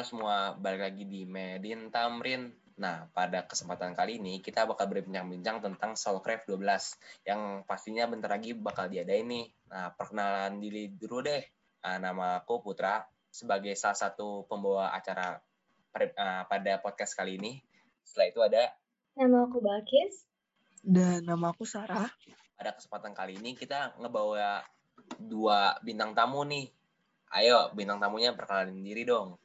Halo semua, balik lagi di Medin Tamrin. Nah, pada kesempatan kali ini kita bakal berbincang-bincang tentang Soulcraft 12 yang pastinya bentar lagi bakal diadain nih. Nah, perkenalan diri dulu deh. Uh, nama aku Putra sebagai salah satu pembawa acara uh, pada podcast kali ini. Setelah itu ada Nama aku Balkis. Dan nama aku Sarah. Pada kesempatan kali ini kita ngebawa dua bintang tamu nih. Ayo, bintang tamunya perkenalan diri dong.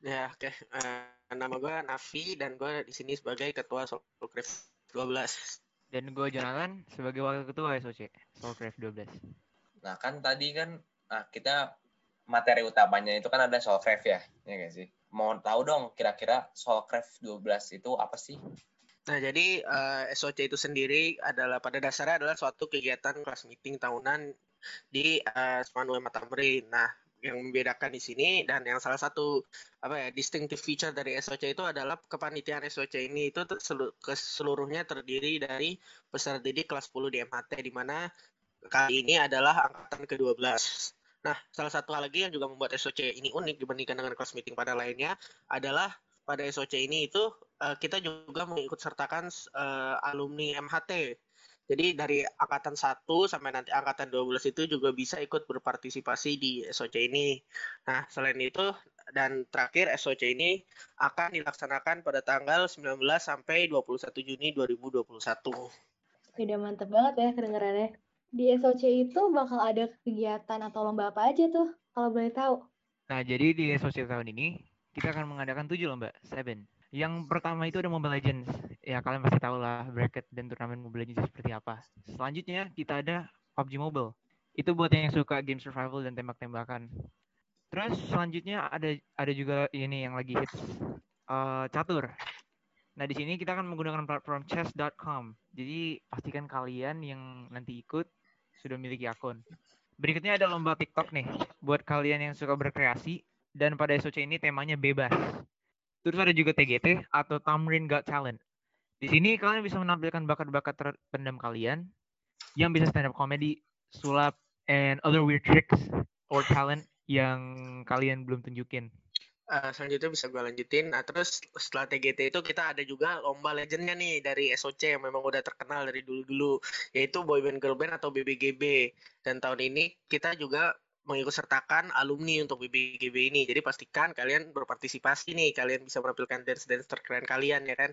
Ya, oke. Okay. Uh, eh, nama gue Nafi dan gue di sini sebagai ketua Soulcraft 12. Dan gue Jonathan sebagai wakil ketua SOC Soulcraft 12. Nah, kan tadi kan nah kita materi utamanya itu kan ada Soulcraft ya, ya gak sih? Mau tahu dong kira-kira Soulcraft 12 itu apa sih? Nah, jadi uh, eh, SOC itu sendiri adalah pada dasarnya adalah suatu kegiatan kelas meeting tahunan di uh, Spanue Matamrin. Nah, yang membedakan di sini dan yang salah satu apa ya distinctive feature dari SOC itu adalah kepanitiaan SOC ini itu ke seluruhnya terdiri dari peserta didik kelas 10 di MHT di mana kali ini adalah angkatan ke-12. Nah, salah satu hal lagi yang juga membuat SOC ini unik dibandingkan dengan kelas meeting pada lainnya adalah pada SOC ini itu uh, kita juga mengikut sertakan uh, alumni MHT jadi dari angkatan 1 sampai nanti angkatan 12 itu juga bisa ikut berpartisipasi di SOC ini. Nah, selain itu dan terakhir SOC ini akan dilaksanakan pada tanggal 19 sampai 21 Juni 2021. Udah mantep banget ya kedengarannya. Di SOC itu bakal ada kegiatan atau lomba apa aja tuh, kalau boleh tahu? Nah, jadi di SOC tahun ini, kita akan mengadakan tujuh lomba, seven. Yang pertama itu ada Mobile Legends. Ya kalian pasti tahu lah bracket dan turnamen Mobile Legends seperti apa. Selanjutnya kita ada PUBG Mobile. Itu buat yang suka game survival dan tembak-tembakan. Terus selanjutnya ada ada juga ini yang lagi hits uh, catur. Nah di sini kita akan menggunakan platform chess.com. Jadi pastikan kalian yang nanti ikut sudah memiliki akun. Berikutnya ada lomba TikTok nih buat kalian yang suka berkreasi dan pada SOC ini temanya bebas. Terus ada juga TGT atau Tamrin Got Talent. Di sini kalian bisa menampilkan bakat-bakat terpendam kalian yang bisa stand up comedy, sulap, and other weird tricks or talent yang kalian belum tunjukin. Uh, selanjutnya bisa gue lanjutin. Nah, terus setelah TGT itu kita ada juga lomba legendnya nih dari SOC yang memang udah terkenal dari dulu-dulu, yaitu Boyband Girlband atau BBGB. Dan tahun ini kita juga mengikut sertakan alumni untuk BBGB ini. Jadi pastikan kalian berpartisipasi nih, kalian bisa menampilkan dance-dance terkeren kalian ya kan.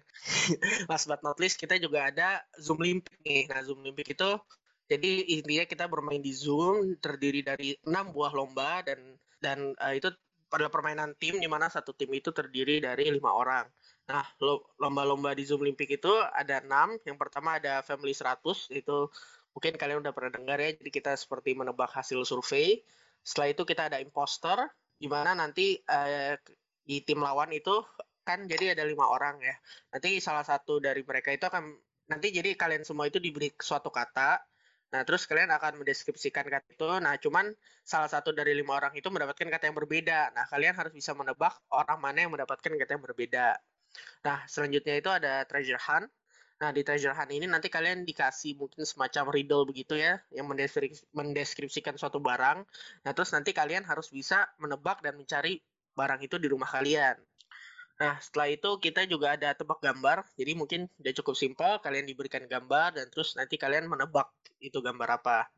Last but not least, kita juga ada Zoom Olympic nih. Nah, Zoom Olympic itu jadi intinya kita bermain di Zoom terdiri dari enam buah lomba dan dan uh, itu pada permainan tim di mana satu tim itu terdiri dari lima orang. Nah, lomba-lomba di Zoom Olympic itu ada enam. Yang pertama ada Family 100, itu mungkin kalian udah pernah dengar ya. Jadi kita seperti menebak hasil survei. Setelah itu kita ada imposter, di mana nanti uh, di tim lawan itu kan jadi ada lima orang ya. Nanti salah satu dari mereka itu akan nanti jadi kalian semua itu diberi suatu kata. Nah, terus kalian akan mendeskripsikan kata itu. Nah, cuman salah satu dari lima orang itu mendapatkan kata yang berbeda. Nah, kalian harus bisa menebak orang mana yang mendapatkan kata yang berbeda. Nah, selanjutnya itu ada treasure hunt. Nah, di treasure hunt ini nanti kalian dikasih mungkin semacam riddle begitu ya, yang mendeskripsikan suatu barang. Nah, terus nanti kalian harus bisa menebak dan mencari barang itu di rumah kalian. Nah, setelah itu kita juga ada tebak gambar. Jadi mungkin udah cukup simpel, kalian diberikan gambar dan terus nanti kalian menebak itu gambar apa.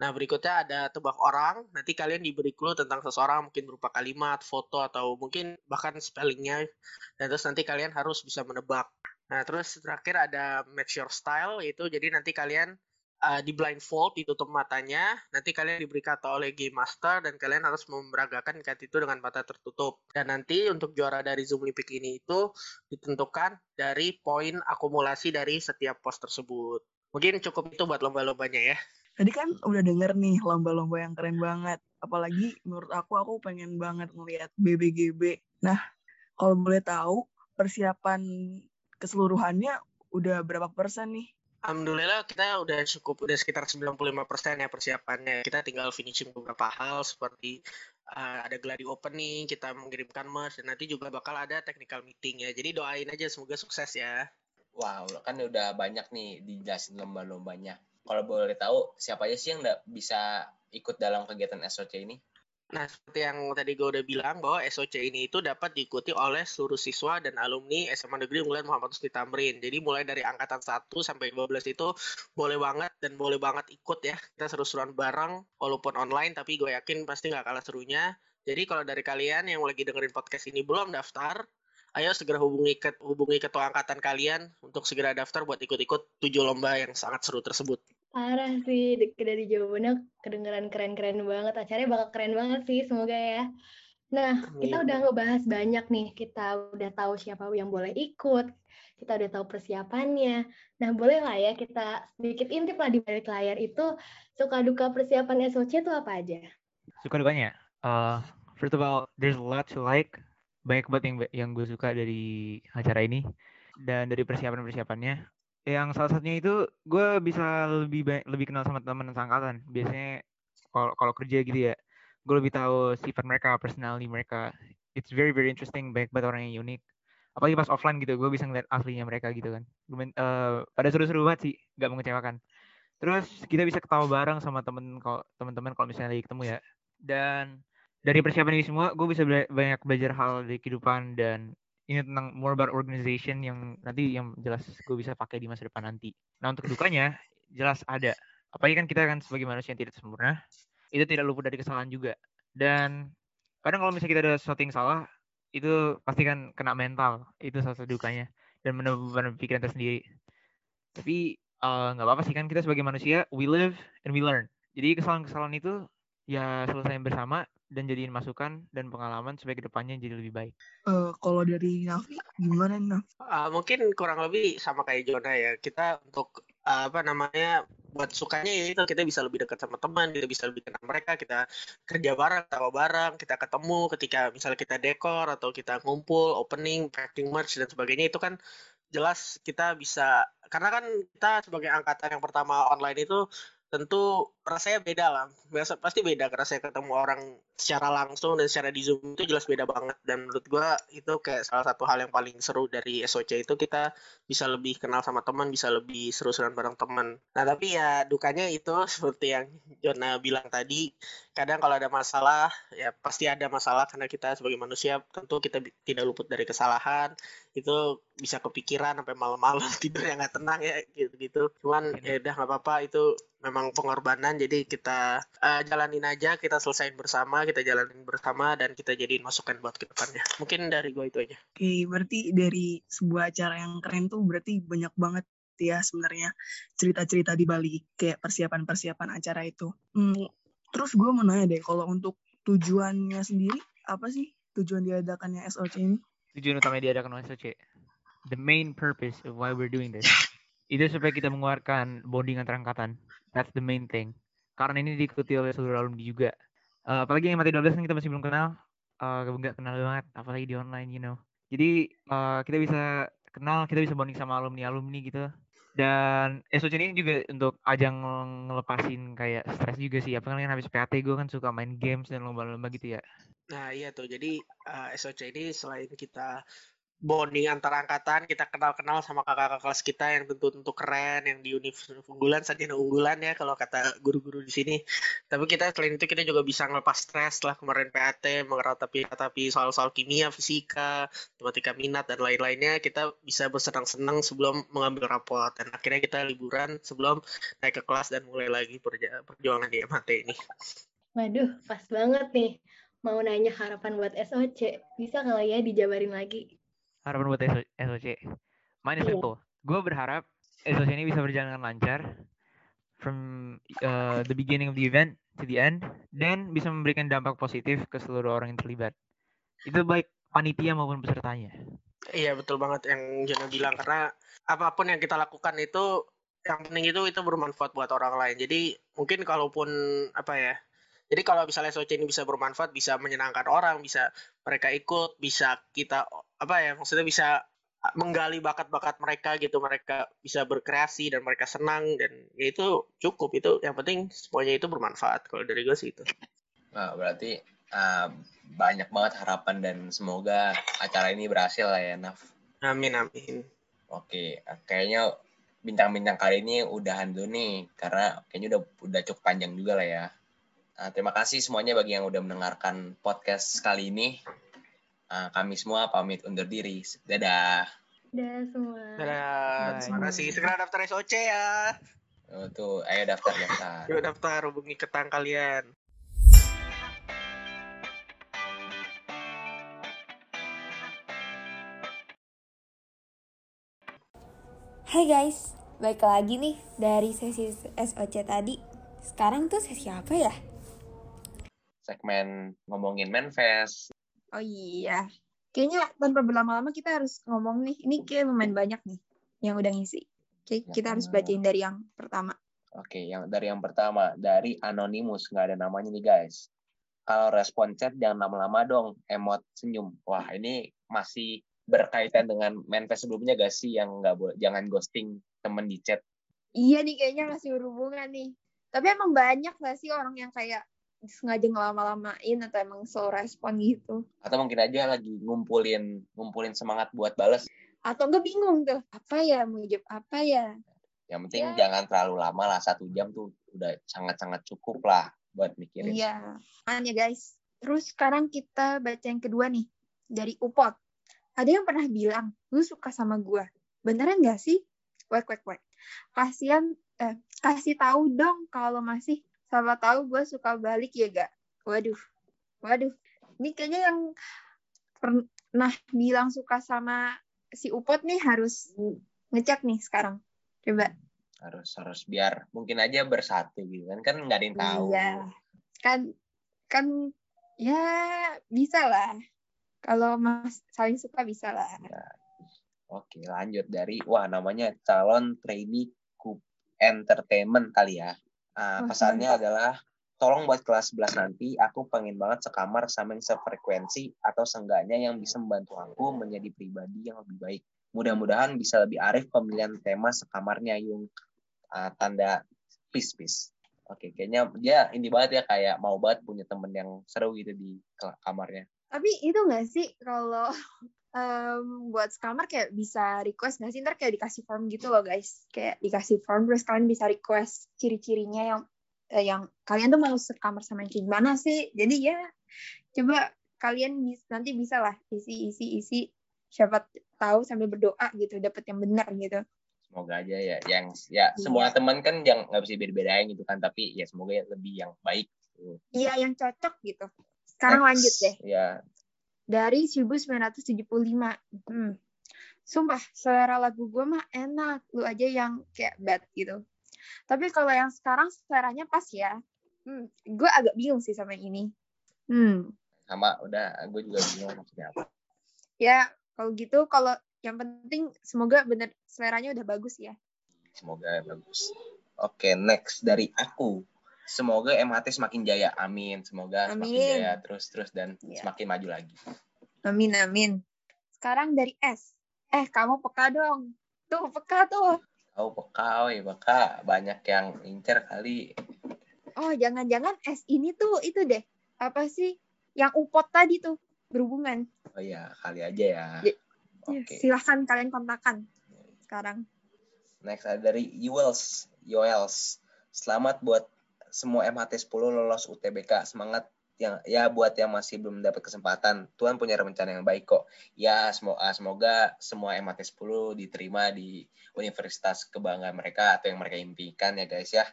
Nah, berikutnya ada tebak orang. Nanti kalian diberi clue tentang seseorang, mungkin berupa kalimat, foto, atau mungkin bahkan spellingnya. Dan terus nanti kalian harus bisa menebak. Nah, terus terakhir ada match your style, yaitu jadi nanti kalian uh, di blindfold, ditutup matanya, nanti kalian diberi kata oleh game master, dan kalian harus memeragakan kata itu dengan mata tertutup. Dan nanti untuk juara dari Zoom Olympic ini itu ditentukan dari poin akumulasi dari setiap pos tersebut. Mungkin cukup itu buat lomba-lombanya ya. Tadi kan udah denger nih lomba-lomba yang keren banget. Apalagi menurut aku, aku pengen banget ngeliat BBGB. Nah, kalau boleh tahu, persiapan keseluruhannya udah berapa persen nih? Alhamdulillah kita udah cukup udah sekitar 95 persen ya persiapannya. Kita tinggal finishing beberapa hal seperti uh, ada gladi opening, kita mengirimkan merch dan nanti juga bakal ada technical meeting ya. Jadi doain aja semoga sukses ya. Wow, kan udah banyak nih dijelasin lomba-lombanya. Kalau boleh tahu siapa aja sih yang nggak bisa ikut dalam kegiatan SOC ini? Nah, seperti yang tadi gue udah bilang bahwa SOC ini itu dapat diikuti oleh seluruh siswa dan alumni SMA Negeri Unggulan Muhammad Husni Tamrin. Jadi mulai dari angkatan 1 sampai 12 itu boleh banget dan boleh banget ikut ya. Kita seru-seruan bareng walaupun online tapi gue yakin pasti nggak kalah serunya. Jadi kalau dari kalian yang lagi dengerin podcast ini belum daftar, ayo segera hubungi ke, hubungi ketua angkatan kalian untuk segera daftar buat ikut-ikut tujuh lomba yang sangat seru tersebut. Parah sih, dari jawabannya kedengeran keren-keren banget. Acaranya bakal keren banget sih, semoga ya. Nah, kita udah ngebahas banyak nih. Kita udah tahu siapa yang boleh ikut. Kita udah tahu persiapannya. Nah, boleh lah ya kita sedikit intip lah di balik layar itu suka duka persiapan SOC itu apa aja? Suka dukanya? Uh, first of all, there's a lot to like banyak banget yang yang gue suka dari acara ini dan dari persiapan persiapannya yang salah satunya itu gue bisa lebih baik, lebih kenal sama teman seangkatan. Biasanya kalau kalau kerja gitu ya gue lebih tahu sifat mereka personality mereka. It's very very interesting banyak banget orang yang unik. Apalagi pas offline gitu gue bisa ngeliat aslinya mereka gitu kan. Uh, pada seru-seru banget sih gak mengecewakan. Terus kita bisa ketawa bareng sama temen kalau teman-teman kalau misalnya lagi ketemu ya. Dan dari persiapan ini semua gue bisa banyak belajar hal dari kehidupan dan ini tentang more about organization yang nanti yang jelas gue bisa pakai di masa depan nanti. Nah untuk dukanya jelas ada. Apalagi kan kita kan sebagai manusia yang tidak sempurna, itu tidak luput dari kesalahan juga. Dan kadang kalau misalnya kita ada sesuatu yang salah, itu pasti kan kena mental. Itu salah satu dukanya. Dan menambah pikiran tersendiri. Tapi eh, nggak uh, apa-apa sih kan kita sebagai manusia, we live and we learn. Jadi kesalahan-kesalahan itu ya selesai bersama dan jadiin masukan dan pengalaman supaya ke depannya jadi lebih baik. Uh, kalau dari Nafi gimana Naf? Uh, mungkin kurang lebih sama kayak Jona ya. Kita untuk uh, apa namanya buat sukanya ya itu kita bisa lebih dekat sama teman, kita bisa lebih kenal mereka, kita kerja bareng, tawa bareng, kita ketemu ketika misalnya kita dekor atau kita ngumpul, opening, packing merch dan sebagainya itu kan jelas kita bisa karena kan kita sebagai angkatan yang pertama online itu tentu rasanya beda lah. Biasa pasti beda karena saya ketemu orang secara langsung dan secara di Zoom itu jelas beda banget dan menurut gua itu kayak salah satu hal yang paling seru dari SOC itu kita bisa lebih kenal sama teman, bisa lebih seru-seruan bareng teman. Nah, tapi ya dukanya itu seperti yang Jona bilang tadi, kadang kalau ada masalah ya pasti ada masalah karena kita sebagai manusia tentu kita tidak luput dari kesalahan. Itu bisa kepikiran sampai malam-malam tidur yang nggak tenang ya gitu-gitu. Cuman ya udah nggak apa-apa itu memang pengorbanan jadi kita uh, jalanin aja kita selesaiin bersama kita jalanin bersama dan kita jadiin masukan buat ke depannya. Mungkin dari gue itu aja. Oke berarti dari sebuah acara yang keren tuh berarti banyak banget ya sebenarnya cerita-cerita di balik kayak persiapan-persiapan acara itu. Hmm, terus gue mau nanya deh kalau untuk tujuannya sendiri apa sih tujuan diadakannya SOC ini? Tujuan utama diadakan SOC the main purpose of why we're doing this. Itu supaya kita mengeluarkan bonding antar angkatan. That's the main thing. Karena ini diikuti oleh seluruh alumni juga. Uh, apalagi yang mati 12 kan kita masih belum kenal. Uh, nggak kenal banget, apalagi di online, you know. Jadi uh, kita bisa kenal, kita bisa bonding sama alumni-alumni gitu. Dan SOC ini juga untuk ajang ngelepasin kayak stres juga sih. Apa kan habis PAT gue kan suka main games dan lomba-lomba gitu ya. Nah iya tuh, jadi uh, SOC ini selain kita bonding antar angkatan kita kenal-kenal sama kakak-kakak kelas kita yang tentu-tentu keren yang di universitas unggulan saja unggulan ya kalau kata guru-guru di sini. Tapi kita selain itu kita juga bisa ngelepas stres setelah kemarin PAT tapi tapi soal-soal kimia fisika matematika minat dan lain-lainnya. Kita bisa bersenang-senang sebelum mengambil rapot. Dan akhirnya kita liburan sebelum naik ke kelas dan mulai lagi perjuangan di MHT ini. Waduh pas banget nih. Mau nanya harapan buat SOC bisa kali ya dijabarin lagi harapan buat SOC? Mine is iya. simple. Gue berharap SOC ini bisa berjalan dengan lancar from uh, the beginning of the event to the end dan bisa memberikan dampak positif ke seluruh orang yang terlibat. Itu baik panitia maupun pesertanya. Iya betul banget yang Jana bilang karena apa pun yang kita lakukan itu yang penting itu itu bermanfaat buat orang lain. Jadi mungkin kalaupun apa ya jadi kalau misalnya SOC ini bisa bermanfaat, bisa menyenangkan orang, bisa mereka ikut, bisa kita apa ya maksudnya bisa menggali bakat-bakat mereka gitu, mereka bisa berkreasi dan mereka senang dan ya itu cukup itu yang penting semuanya itu bermanfaat kalau dari gue sih itu. Nah, berarti uh, banyak banget harapan dan semoga acara ini berhasil lah ya Naf. Amin amin. Oke, kayaknya bintang-bintang kali ini udahan dulu nih karena kayaknya udah udah cukup panjang juga lah ya. Nah, terima kasih semuanya bagi yang udah mendengarkan podcast kali ini. Nah, kami semua pamit undur diri. Dadah. Dadah semua. Dadah. Terima kasih. Segera daftar SOC ya. Oh, tuh, ayo daftar daftar. Yuk daftar, hubungi ketang kalian. Hai guys, balik lagi nih dari sesi SOC tadi. Sekarang tuh sesi apa ya? Segmen ngomongin manifest. Oh iya. Kayaknya tanpa berlama-lama kita harus ngomong nih. Ini kayak lumayan banyak nih yang udah ngisi. Oke, kita harus bacain dari yang pertama. Oke, yang dari yang pertama dari anonymous nggak ada namanya nih guys. Kalau respon chat jangan lama-lama dong, emot senyum. Wah ini masih berkaitan dengan manifest sebelumnya gak sih yang nggak boleh jangan ghosting temen di chat. Iya nih kayaknya masih berhubungan nih. Tapi emang banyak gak sih orang yang kayak sengaja ngelama-lamain atau emang slow respon gitu. Atau mungkin aja lagi ngumpulin ngumpulin semangat buat bales. Atau enggak bingung tuh, apa ya, mau jawab apa ya. Yang penting Ya. jangan terlalu lama lah satu jam tuh udah sangat-sangat cukup lah buat mikirin. Iya, kan ya guys. Terus sekarang kita baca yang kedua nih, dari Upot. Ada yang pernah bilang, lu suka sama gua. Beneran gak sih? Wek, wek, wek. Kasian, eh, kasih tahu dong kalau masih sama tahu gua suka balik ya gak? Waduh, waduh. Ini kayaknya yang pernah bilang suka sama si Upot nih harus ngecek nih sekarang. Coba. Harus harus biar mungkin aja bersatu gitu kan kan nggak ada yang tahu. Iya. Kan kan ya bisa lah. Kalau Mas saling suka bisa lah. Oke, lanjut dari wah namanya calon trainee Entertainment kali ya. Wah, pesannya adalah tolong buat kelas 11 nanti aku pengen banget sekamar sama yang sefrekuensi atau seenggaknya yang bisa membantu aku menjadi pribadi yang lebih baik. Mudah-mudahan bisa lebih arif pemilihan tema sekamarnya yung Ah, tanda peace peace. Oke, kayaknya dia ini banget ya kayak mau banget punya temen yang seru gitu di kamarnya. Tapi itu nggak sih kalau em, buat sekamar kayak bisa request nggak sih? Ntar kayak dikasih form gitu loh guys. Kayak dikasih form terus kalian bisa request ciri-cirinya yang eh, yang kalian tuh mau sekamar sama yang kayak gimana sih? Jadi ya coba kalian bis- nanti bisa lah isi isi isi. Siapa tahu sambil berdoa gitu dapet yang benar gitu. Semoga aja ya yang ya semua Iya. teman kan yang nggak bisa beda-bedain gitu kan tapi ya semoga lebih yang baik gitu. iya yang cocok gitu. Sekarang Next, lanjut deh. Ya dari 1975. Hmm. Sumpah, selera lagu gue mah enak. Lu aja yang kayak bad gitu. Tapi kalau yang sekarang seleranya pas ya. Hmm. Gue agak bingung sih sama yang ini. Hmm. sama udah gue juga bingung maksudnya apa Ya, kalau gitu, kalau yang penting semoga bener seleranya udah bagus ya. semoga bagus oke next dari aku semoga MHT semakin jaya amin semoga semakin Amin. jaya terus terus dan Iya. semakin maju lagi Amin, amin. Sekarang dari S. Eh, kamu peka dong. Tuh, peka tuh. oh peka woi peka banyak yang incer kali Oh, jangan-jangan S ini tuh itu deh. Apa sih? Yang upot tadi tuh. Berhubungan. oh ya kali aja ya Ya, oke Silahkan kalian kontakkan sekarang. Next ada dari Yuels. Yoels. Selamat buat semua MHT 10 lolos UTBK. Semangat yang ya buat yang masih belum dapat kesempatan. Tuhan punya rencana yang baik kok. Ya semoga semoga semua MHT 10 diterima di universitas kebanggaan mereka atau yang mereka impikan ya guys ya.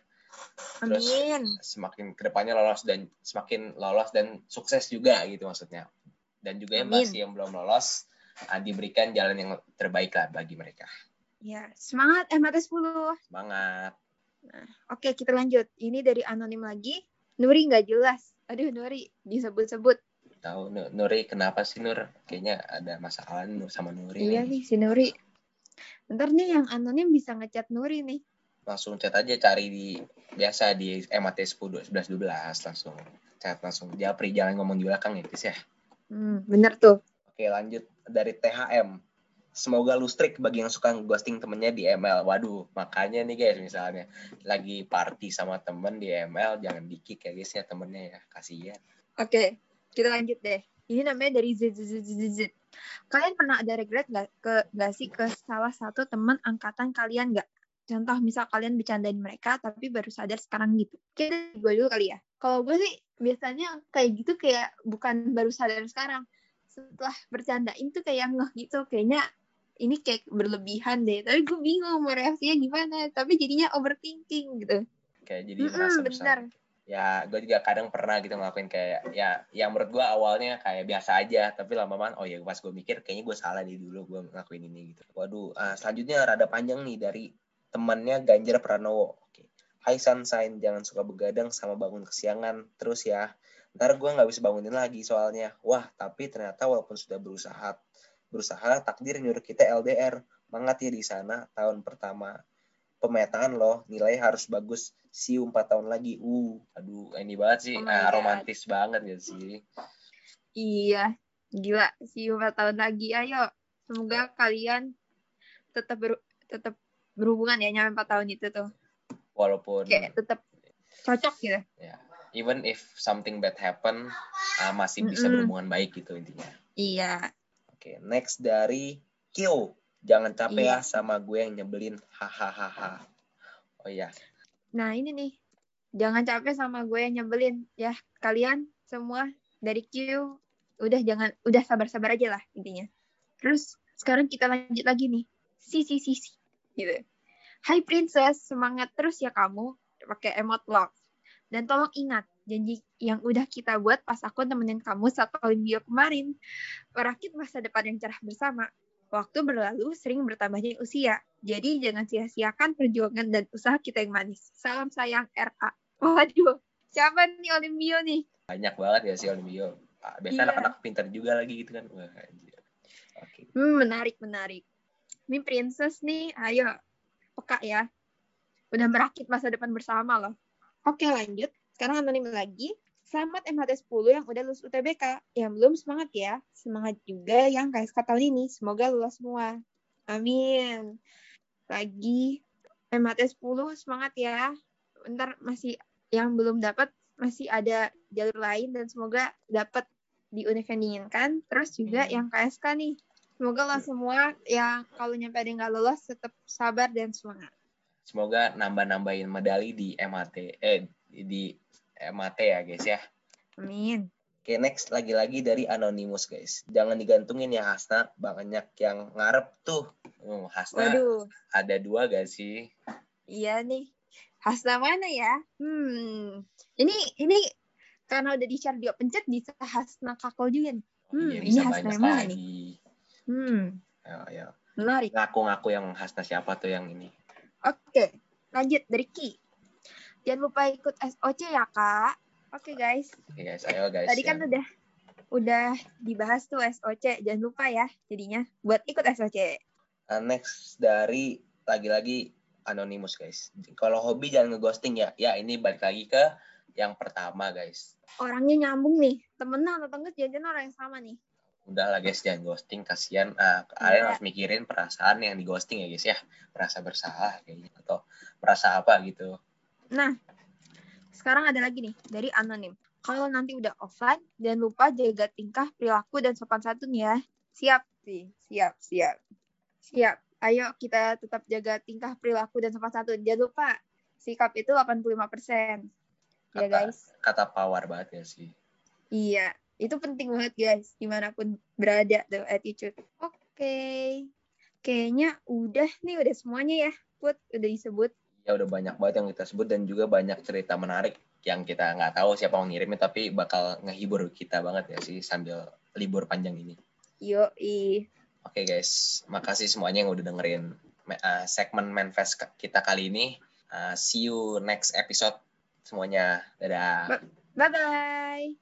Terus Amin. semakin ke depannya lolos dan semakin lolos dan sukses juga gitu maksudnya. Dan juga yang masih yang belum lolos ah, diberikan jalan yang terbaik lah bagi mereka. Ya, semangat MHT 10. Semangat. Oke, kita lanjut. Ini dari anonim lagi. Nuri nggak jelas. Aduh, Nuri disebut-sebut. Tahu Nu- Nuri kenapa sih Nur? Kayaknya ada masalah Nur sama Nuri Iya nih. nih, si Nuri. Ntar nih yang anonim bisa ngechat Nuri nih. Langsung chat aja cari di biasa di MAT 10 11 12 langsung chat langsung japri jangan ngomong di belakang ya guys ya. Hmm, bener tuh. Oke lanjut dari THM. Semoga lu strict bagi yang suka ghosting temennya di ML. Waduh, makanya nih guys misalnya lagi party sama temen di ML jangan di kick ya guys ya temennya ya. Kasihan. Oke, kita lanjut deh. Ini namanya dari ZZZZZ. Kalian pernah ada regret nggak ke nggak sih ke salah satu teman angkatan kalian nggak? Contoh misal kalian bercandain mereka tapi baru sadar sekarang gitu. Kita gue dulu kali ya. kalau gue sih biasanya kayak gitu kayak bukan baru sadar sekarang setelah bercandain tuh kayak ngeh gitu kayaknya ini kayak berlebihan deh. Tapi gue bingung mau reaksinya gimana. Tapi jadinya overthinking gitu. Kayak jadi Mm-mm, merasa besar ya gue juga kadang pernah gitu ngelakuin kayak ya yang menurut gue awalnya kayak biasa aja. Tapi lama-lama oh ya pas gue mikir kayaknya gue salah nih dulu gue ngelakuin ini gitu. Waduh ah, selanjutnya rada panjang nih dari temannya Ganjar Pranowo. Oke. Hai Sunshine jangan suka begadang sama bangun kesiangan. Terus ya ntar gue nggak bisa bangunin lagi soalnya. Wah tapi ternyata walaupun sudah berusaha berusaha takdir nyuruh kita LDR banget ya di sana tahun pertama. Pemetaan loh nilai harus bagus. Siu 4 tahun lagi. Uh aduh ini banget sih. Oh God. romantis banget ya sih. Iya gila. You 4 tahun lagi. Ayo semoga kalian tetap ber, tetap berhubungan ya nyampe 4 tahun itu tuh. Walaupun kayak tetap cocok gitu. Ya even if something bad happen ah, masih bisa Mm-mm. berhubungan baik gitu intinya. Iya oke next dari Kyo jangan capek Iya. ya sama gue yang nyebelin hahaha oh iya Nah ini nih, jangan capek sama gue yang nyebelin ya. Kalian semua dari Q, udah jangan, udah sabar-sabar aja lah intinya. Terus sekarang kita lanjut lagi nih, si si si si, gitu. Hai princess, semangat terus ya kamu, pakai emot love. Dan tolong ingat janji yang udah kita buat pas aku nemenin kamu saat Olimpia kemarin. Merakit masa depan yang cerah bersama. Waktu berlalu sering bertambahnya usia. Jadi jangan sia-siakan perjuangan dan usaha kita yang manis. Salam sayang RA. Waduh, siapa nih Olimpio nih? banyak banget ya sih Olimpio Ah, biasanya Iya. anak-anak pintar juga lagi gitu kan wah anjir oke Hmm, menarik, menarik. Ini princess nih, ayo. Peka ya. Udah merakit masa depan bersama loh. Oke, lanjut. Sekarang anonim lagi. Selamat MHT 10 yang udah lulus UTBK. Yang belum semangat ya. Semangat juga yang KSK tahun ini. Semoga lulus semua. Amin. Lagi MHT 10 semangat ya. Ntar masih yang belum dapat masih ada jalur lain dan semoga dapat di univ yang diinginkan. Terus juga Hmm. yang KSK nih. Semoga lo semua yang kalau nyampe ada yang nggak lolos tetap sabar dan semangat. semoga nambah-nambahin medali di MHT eh di MHT ya guys ya Amin. Oke, next lagi-lagi dari Anonymous, guys. Jangan digantungin ya Hasna. Banyak yang ngarep tuh. Uh, Hasna Waduh, ada dua gak sih? iya nih. Hasna mana ya? Hmm, ini ini karena udah di share dia pencet bisa Hasna kakol juga nih. Hmm, Iya, ini Hasna yang mana nih? Hmm, Ayo, ayo. menarik. Ngaku-ngaku yang Hasna siapa tuh yang ini. Oke, lanjut dari Ki. Jangan lupa ikut SOC ya kak. Oke guys, Oke guys, ayo guys. tadi kan yang- udah udah dibahas tuh SOC. Jangan lupa ya jadinya buat ikut SOC. Uh, next dari lagi-lagi Anonymous, guys. Kalau hobi jangan ngeghosting ya. Ya, ini balik lagi ke yang pertama, guys. Orangnya nyambung nih, temenan atau enggak jangan orang yang sama nih. Udah lah guys, jangan ghosting. Kasian. Ah, kalian Iya. harus mikirin perasaan yang di ghosting ya guys ya. Merasa bersalah kayaknya. Atau merasa apa gitu. Nah, sekarang ada lagi nih dari anonim. Kalau nanti udah offline, jangan lupa jaga tingkah, perilaku, dan sopan santun ya. Siap sih, siap, siap. Siap. Ayo kita tetap jaga tingkah, perilaku, dan sopan santun. Jangan lupa, sikap itu 85%. Ya Kata- guys? Kata power banget ya sih. Iya, itu penting banget guys. Di mana pun berada tuh attitude. Oke. Kayaknya udah nih, udah semuanya ya. Put, udah disebut. Ya udah banyak banget yang kita sebut dan juga banyak cerita menarik yang kita nggak tahu siapa yang ngirimnya tapi bakal ngehibur kita banget ya sih sambil libur panjang ini. Yoi. Oke guys, makasih semuanya yang udah dengerin uh, segmen Manfest ke- kita kali ini. Uh, see you next episode semuanya. Dadah. Bye-bye.